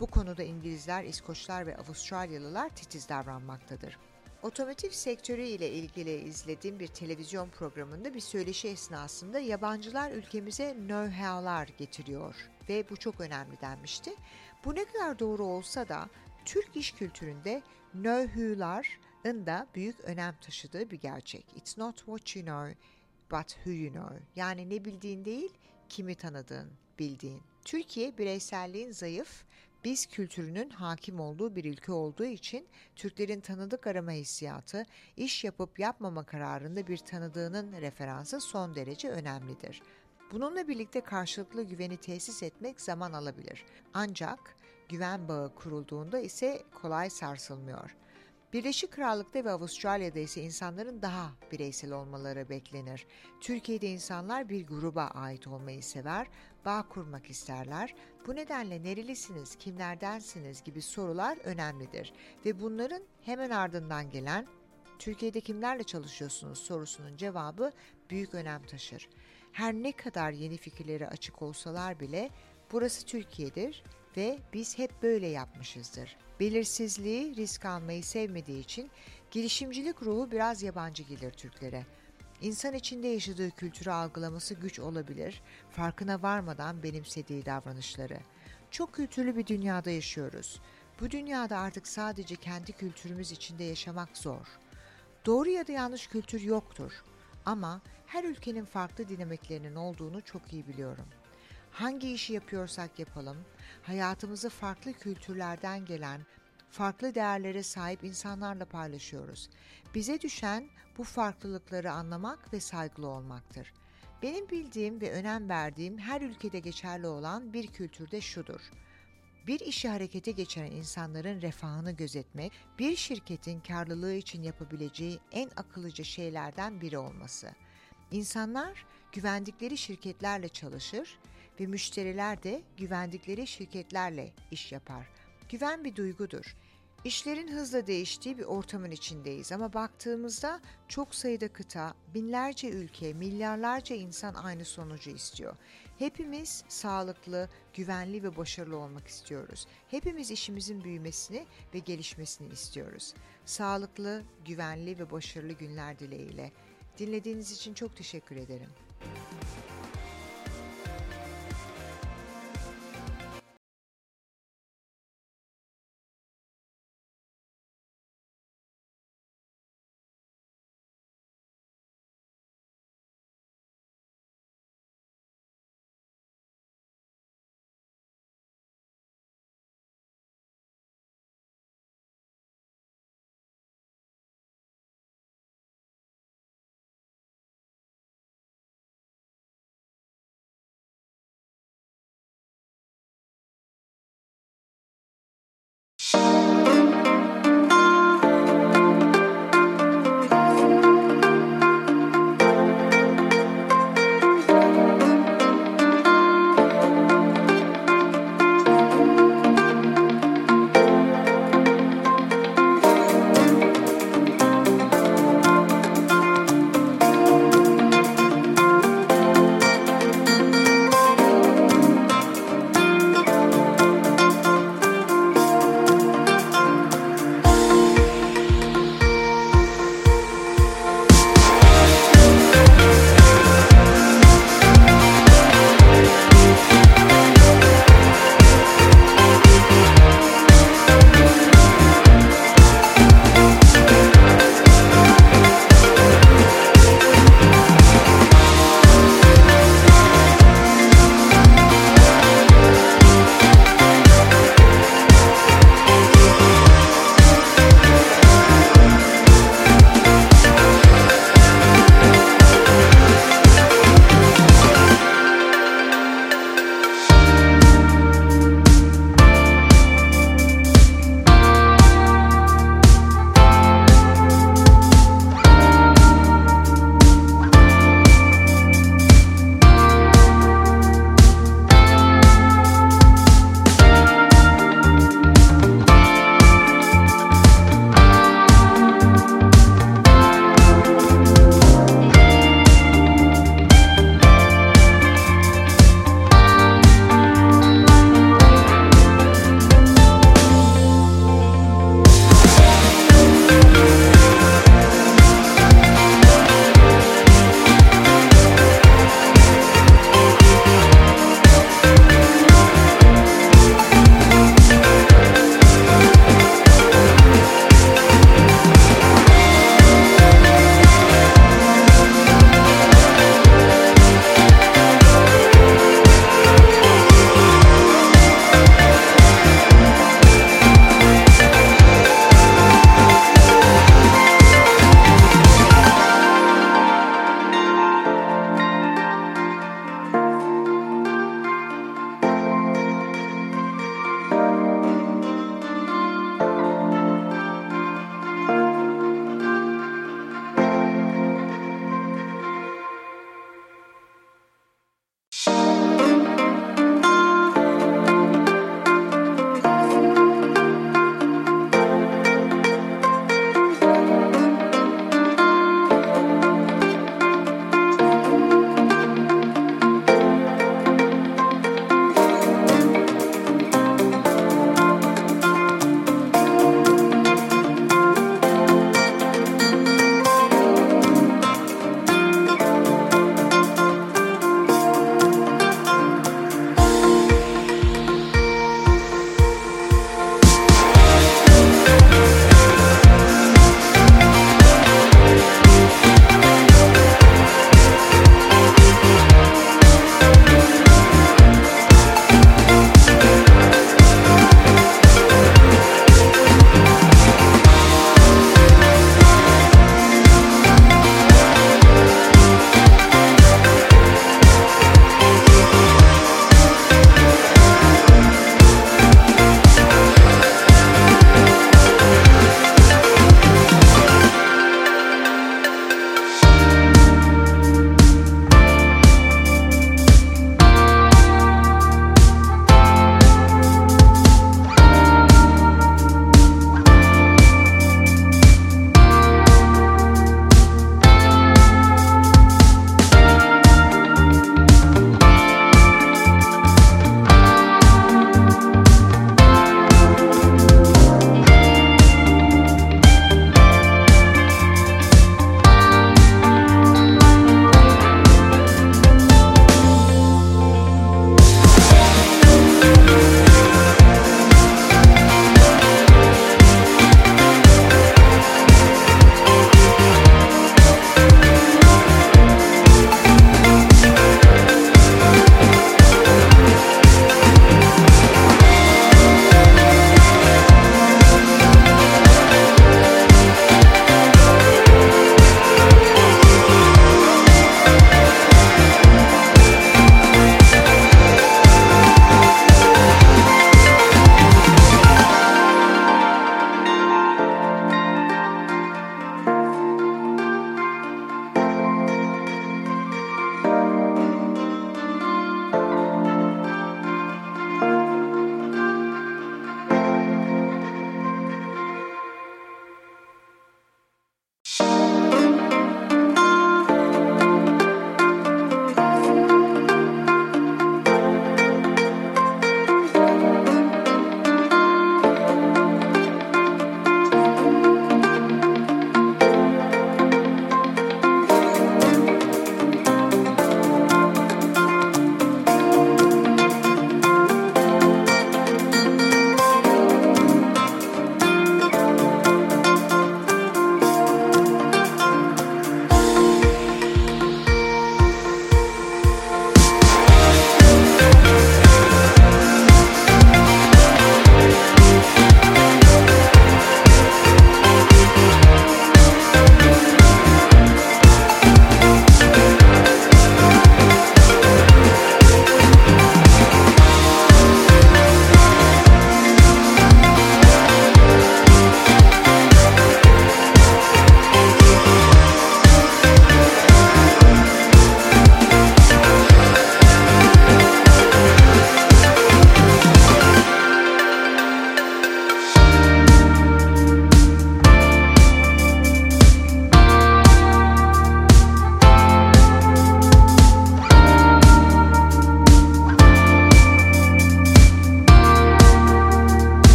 Bu konuda İngilizler, İskoçlar ve Avustralyalılar titiz davranmaktadır. Otomotiv sektörü ile ilgili izlediğim bir televizyon programında bir söyleşi esnasında yabancılar ülkemize know-how'lar getiriyor ve bu çok önemli denmişti. Bu ne kadar doğru olsa da Türk iş kültüründe know-who'ların da büyük önem taşıdığı bir gerçek. It's not what you know but who you know. Yani ne bildiğin değil, kimi tanıdığın, bildiğin. Türkiye bireyselliğin zayıf, biz kültürünün hakim olduğu bir ülke olduğu için Türklerin tanıdık arama hissiyatı, iş yapıp yapmama kararında bir tanıdığının referansı son derece önemlidir. Bununla birlikte karşılıklı güveni tesis etmek zaman alabilir. Ancak güven bağı kurulduğunda ise kolay sarsılmıyor. Birleşik Krallık'ta ve Avustralya'da ise insanların daha bireysel olmaları beklenir. Türkiye'de insanlar bir gruba ait olmayı sever, bağ kurmak isterler. Bu nedenle nerelisiniz, kimlerdensiniz gibi sorular önemlidir ve bunların hemen ardından gelen Türkiye'de kimlerle çalışıyorsunuz sorusunun cevabı büyük önem taşır. Her ne kadar yeni fikirlere açık olsalar bile burası Türkiye'dir ve biz hep böyle yapmışızdır. Belirsizliği, risk almayı sevmediği için girişimcilik ruhu biraz yabancı gelir Türklere. İnsan içinde yaşadığı kültürü algılaması güç olabilir, farkına varmadan benimsediği davranışları. Çok kültürlü bir dünyada yaşıyoruz. Bu dünyada artık sadece kendi kültürümüz içinde yaşamak zor. Doğru ya da yanlış kültür yoktur. Ama her ülkenin farklı dinamiklerinin olduğunu çok iyi biliyorum. Hangi işi yapıyorsak yapalım, hayatımızı farklı kültürlerden gelen, farklı değerlere sahip insanlarla paylaşıyoruz. Bize düşen bu farklılıkları anlamak ve saygılı olmaktır. Benim bildiğim ve önem verdiğim her ülkede geçerli olan bir kültürde şudur. bir işi harekete geçiren insanların refahını gözetmek, bir şirketin karlılığı için yapabileceği en akıllıca şeylerden biri olması. İnsanlar güvendikleri şirketlerle çalışır ve müşteriler de güvendikleri şirketlerle iş yapar. Güven bir duygudur. İşlerin hızla değiştiği bir ortamın içindeyiz ama baktığımızda çok sayıda kıta, binlerce ülke, milyarlarca insan aynı sonucu istiyor. Hepimiz sağlıklı, güvenli ve başarılı olmak istiyoruz. Hepimiz işimizin büyümesini ve gelişmesini istiyoruz. Sağlıklı, güvenli ve başarılı günler dileğiyle. Dinlediğiniz için çok teşekkür ederim.